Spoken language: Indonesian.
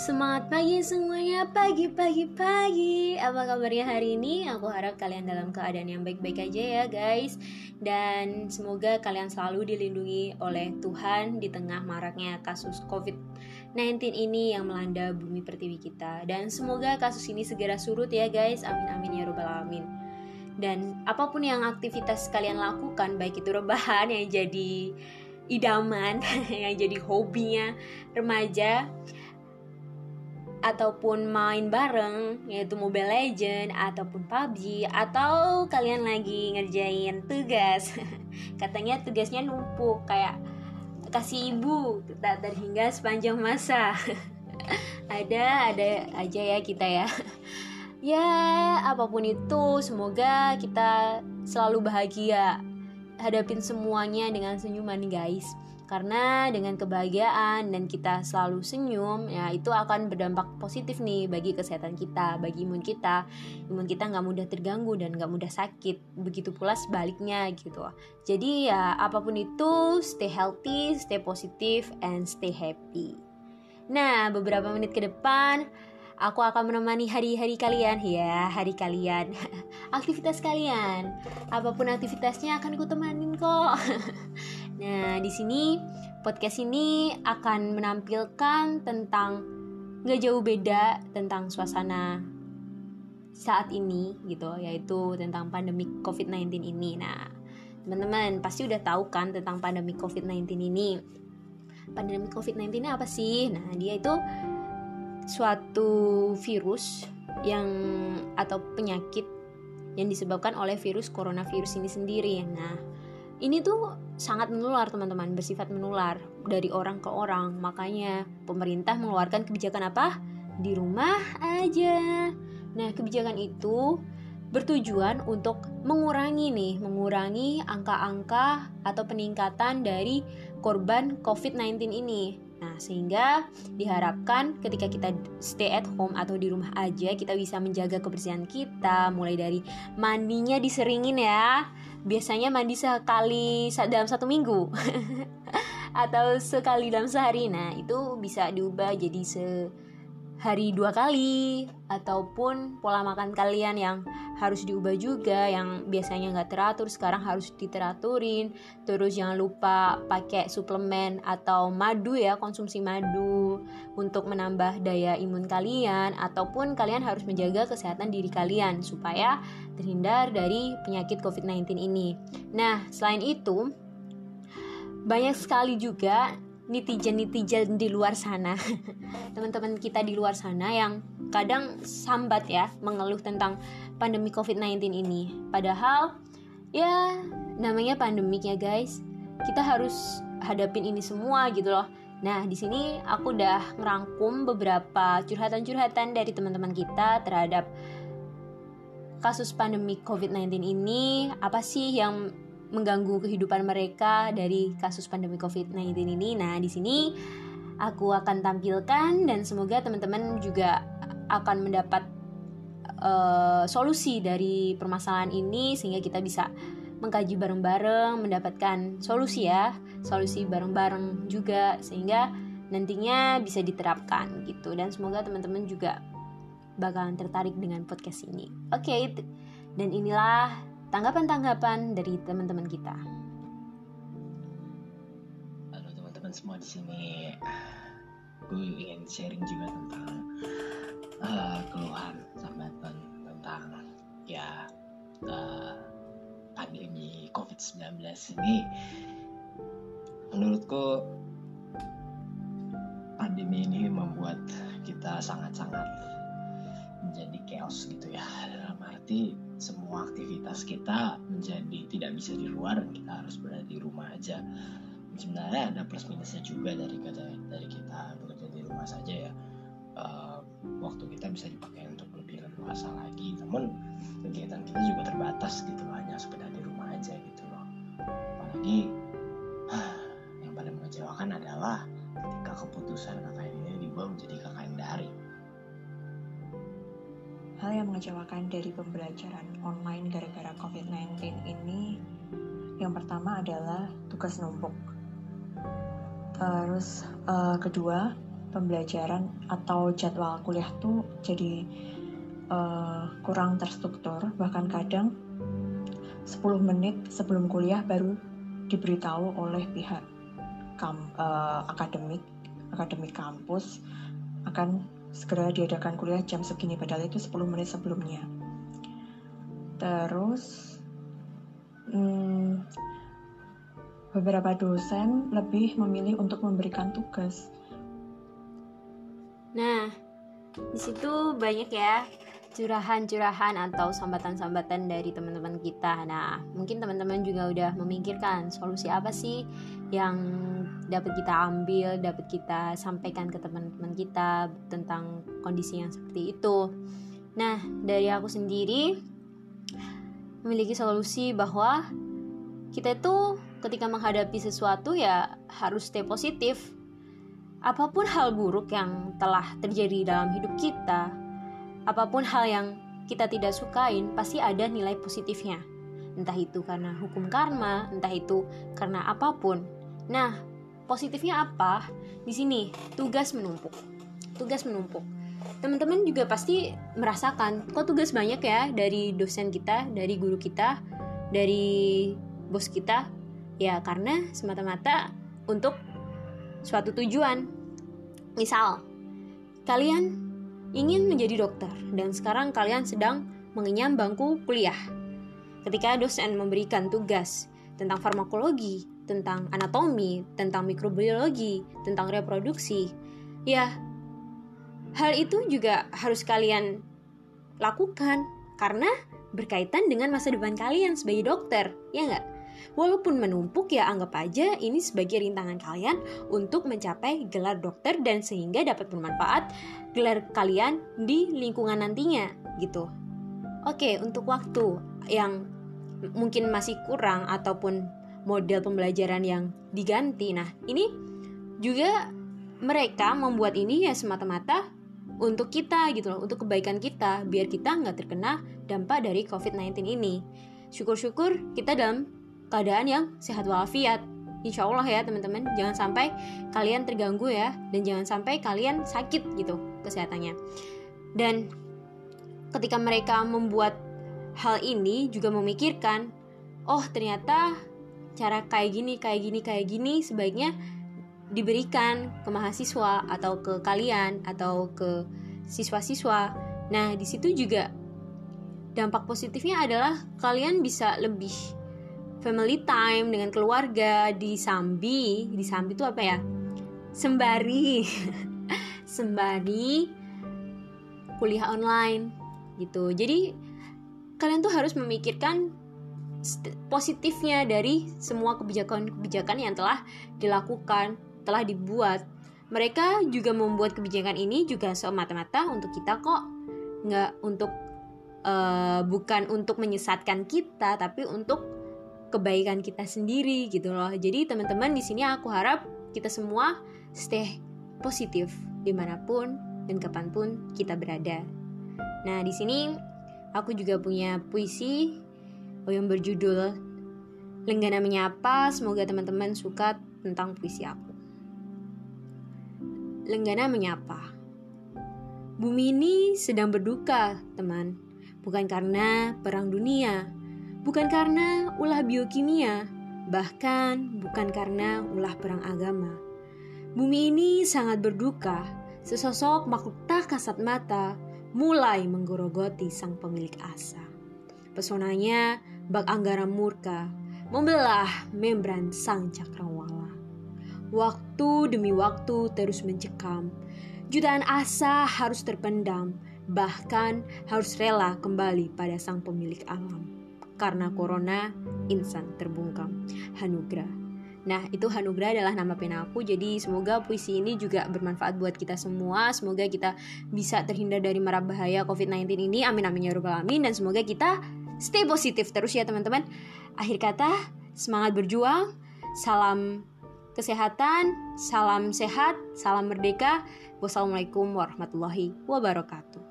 Semangat pagi semuanya, pagi pagi pagi. Apa kabarnya hari ini? Aku harap kalian dalam keadaan yang baik-baik aja ya guys. Dan semoga kalian selalu dilindungi oleh Tuhan di tengah maraknya kasus COVID-19 ini yang melanda bumi pertiwi kita. Dan semoga kasus ini segera surut ya guys. Amin amin ya robbal alamin. Dan apa pun yang aktivitas kalian lakukan, baik itu rebahan yang jadi idaman, yang jadi hobinya remaja, ataupun main bareng yaitu Mobile Legend ataupun PUBG atau kalian lagi ngerjain tugas. Katanya tugasnya numpuk kayak kasih ibu tak terhingga sepanjang masa. Ada ada aja ya kita ya. Ya apa pun itu semoga kita selalu bahagia. Hadapin semuanya dengan senyuman guys karena dengan kebahagiaan dan kita selalu senyum ya itu akan berdampak positif nih bagi kesehatan kita bagi imun kita. Imun kita nggak mudah terganggu dan nggak mudah sakit. Begitu pula sebaliknya gitu. Jadi ya apa pun itu stay healthy stay positif and stay happy. Nah beberapa menit ke depan aku akan menemani hari-hari kalian. Ya hari kalian. Aktivitas kalian. Apa pun aktivitasnya akan ku temanin kok Nah, di sini podcast ini akan menampilkan tentang nggak jauh beda tentang suasana saat ini gitu, yaitu tentang pandemi COVID-19 ini. Nah, teman-teman pasti udah tahu kan tentang pandemi COVID-19 ini. Pandemi COVID-19 ini apa sih? Nah, dia itu suatu virus yang atau penyakit yang disebabkan oleh virus coronavirus ini sendiri. Nah, ini tuh sangat menular teman-teman. Bersifat menular dari orang ke orang. Makanya pemerintah mengeluarkan kebijakan apa? Di rumah aja. Nah kebijakan itu bertujuan untuk mengurangi nih mengurangi angka-angka atau peningkatan dari korban COVID-19 ini. Nah, sehingga diharapkan ketika kita stay at home atau di rumah aja, kita bisa menjaga kebersihan kita, mulai dari mandinya diseringin ya. Biasanya mandi sekali dalam satu minggu. atau sekali dalam sehari. Nah, itu bisa diubah jadi se hari dua kali ataupun pola makan kalian yang harus diubah juga yang biasanya nggak teratur sekarang harus diteraturin. Terus jangan lupa pakai suplemen atau madu ya konsumsi madu untuk menambah daya imun kalian ataupun kalian harus menjaga kesehatan diri kalian supaya terhindar dari penyakit COVID-19 ini. Nah selain itu banyak sekali juga netizen-netizen di luar sana. Teman-teman kita di luar sana yang kadang sambat ya mengeluh tentang pandemi COVID-19 ini. Padahal ya namanya pandemik ya guys. Kita harus hadapin ini semua gitu loh. Nah, di sini aku udah ngerangkum beberapa curhatan-curhatan dari teman-teman kita terhadap kasus pandemi COVID-19 ini. Apa sih yang mengganggu kehidupan mereka dari kasus pandemi COVID-19 ini. Nah, di sini aku akan tampilkan dan semoga teman-teman juga akan mendapat uh, solusi dari permasalahan ini sehingga kita bisa mengkaji bareng-bareng, mendapatkan solusi ya, solusi bareng-bareng juga sehingga nantinya bisa diterapkan gitu dan semoga teman-teman juga bakalan tertarik dengan podcast ini. Oke, okay, dan inilah tanggapan-tanggapan dari teman-teman kita. Halo teman-teman semua di sini. Gue ingin sharing juga tentang uh, keluhan sambatan tentang ya uh, pandemi COVID-19 ini. Menurutku pandemi ini membuat kita sangat-sangat menjadi chaos gitu ya. Dalam arti semua aktivitas kita menjadi tidak bisa di luar dan kita harus berada di rumah aja. Sebenarnya ada plus minusnya juga dari kata dari kita bekerja di rumah saja ya. Uh, waktu kita bisa dipakai untuk lebih leluasa lagi namun kegiatan kita juga terbatas gitu hanya sekedar di rumah aja gitu loh. Apalagi mengecewakan dari pembelajaran online gara-gara COVID-19 ini yang pertama adalah tugas numpuk. Terus uh, kedua, pembelajaran atau jadwal kuliah tuh jadi uh, kurang terstruktur bahkan kadang 10 menit sebelum kuliah baru diberitahu oleh pihak kam, uh, akademik akademik kampus akan segera diadakan kuliah jam segini padahal itu 10 menit sebelumnya terus hmm, beberapa dosen lebih memilih untuk memberikan tugas. Nah, di situ banyak ya curahan-curahan atau sambatan-sambatan dari teman-teman kita. Nah, mungkin teman-teman juga udah memikirkan solusi apa sih yang dapat kita ambil, dapat kita sampaikan ke teman-teman kita tentang kondisi yang seperti itu. Nah, dari aku sendiri memiliki solusi bahwa kita itu ketika menghadapi sesuatu ya harus stay positif. Apa pun hal buruk yang telah terjadi dalam hidup kita, apa pun hal yang kita tidak sukain, pasti ada nilai positifnya. Entah itu karena hukum karma, entah itu karena apa pun. Nah, positifnya apa? Di sini tugas menumpuk. Tugas menumpuk. Teman-teman juga pasti merasakan kok tugas banyak ya dari dosen kita, dari guru kita, dari bos kita Ya, karena semata-mata untuk suatu tujuan. Misal, kalian ingin menjadi dokter dan sekarang kalian sedang mengenyam bangku kuliah. Ketika dosen memberikan tugas tentang farmakologi, tentang anatomi, tentang mikrobiologi, tentang reproduksi, ya hal itu juga harus kalian lakukan karena berkaitan dengan masa depan kalian sebagai dokter, ya nggak? Walaupun menumpuk ya anggap aja ini sebagai rintangan kalian untuk mencapai gelar dokter dan sehingga dapat bermanfaat gelar kalian di lingkungan nantinya gitu. Oke, untuk waktu yang mungkin masih kurang ataupun model pembelajaran yang diganti. Nah, ini juga mereka membuat ini ya semata-mata untuk kita gitu loh, untuk kebaikan kita, biar kita nggak terkena dampak dari COVID-19 ini. Syukur-syukur kita dalam keadaan yang sehat walafiat. Insya Allah ya teman-teman, jangan sampai kalian terganggu ya, dan jangan sampai kalian sakit gitu kesehatannya. Dan ketika mereka membuat hal ini juga memikirkan, oh ternyata cara kayak gini, kayak gini, kayak gini sebaiknya diberikan ke mahasiswa atau ke kalian atau ke siswa-siswa. Nah, di situ juga dampak positifnya adalah kalian bisa lebih family time dengan keluarga di Sambi. Di Sambi itu apa ya? Sembari. Sembari kuliah online gitu. Jadi kalian tuh harus memikirkan positifnya dari semua kebijakan-kebijakan yang telah dilakukan telah dibuat mereka juga membuat kebijakan ini juga semata-mata untuk kita kok nggak untuk uh, bukan untuk menyesatkan kita tapi untuk kebaikan kita sendiri gitu loh. Jadi teman-teman di sini aku harap kita semua stay positif di mana pun dan kapan pun kita berada. Nah di sini aku juga punya puisi yang berjudul Lenggana Menyapa. Semoga teman-teman suka tentang puisi aku. Lenggana Menyapa. Bumi ini sedang berduka, teman. Bukan karena perang dunia, bukan karena ulah biokimia, bahkan bukan karena ulah perang agama. Bumi ini sangat berduka, sesosok makhluk tak kasat mata mulai menggorogoti sang pemilik asa. Pesonanya bak anggara murka membelah membran sang cakrawala. Waktu demi waktu terus mencekam, jutaan asa harus terpendam, bahkan harus rela kembali pada sang pemilik alam karena corona insan terbungkam Hanugra Nah, itu Hanugra adalah nama pena aku. Jadi, semoga puisi ini juga bermanfaat buat kita semua. Semoga kita bisa terhindar dari mara bahaya COVID-19 ini. Amin amin ya rabbal alamin dan semoga kita stay positif terus ya, teman-teman. Akhir kata, semangat berjuang. Salam kesehatan, salam sehat, salam merdeka. Wassalamualaikum warahmatullahi wabarakatuh.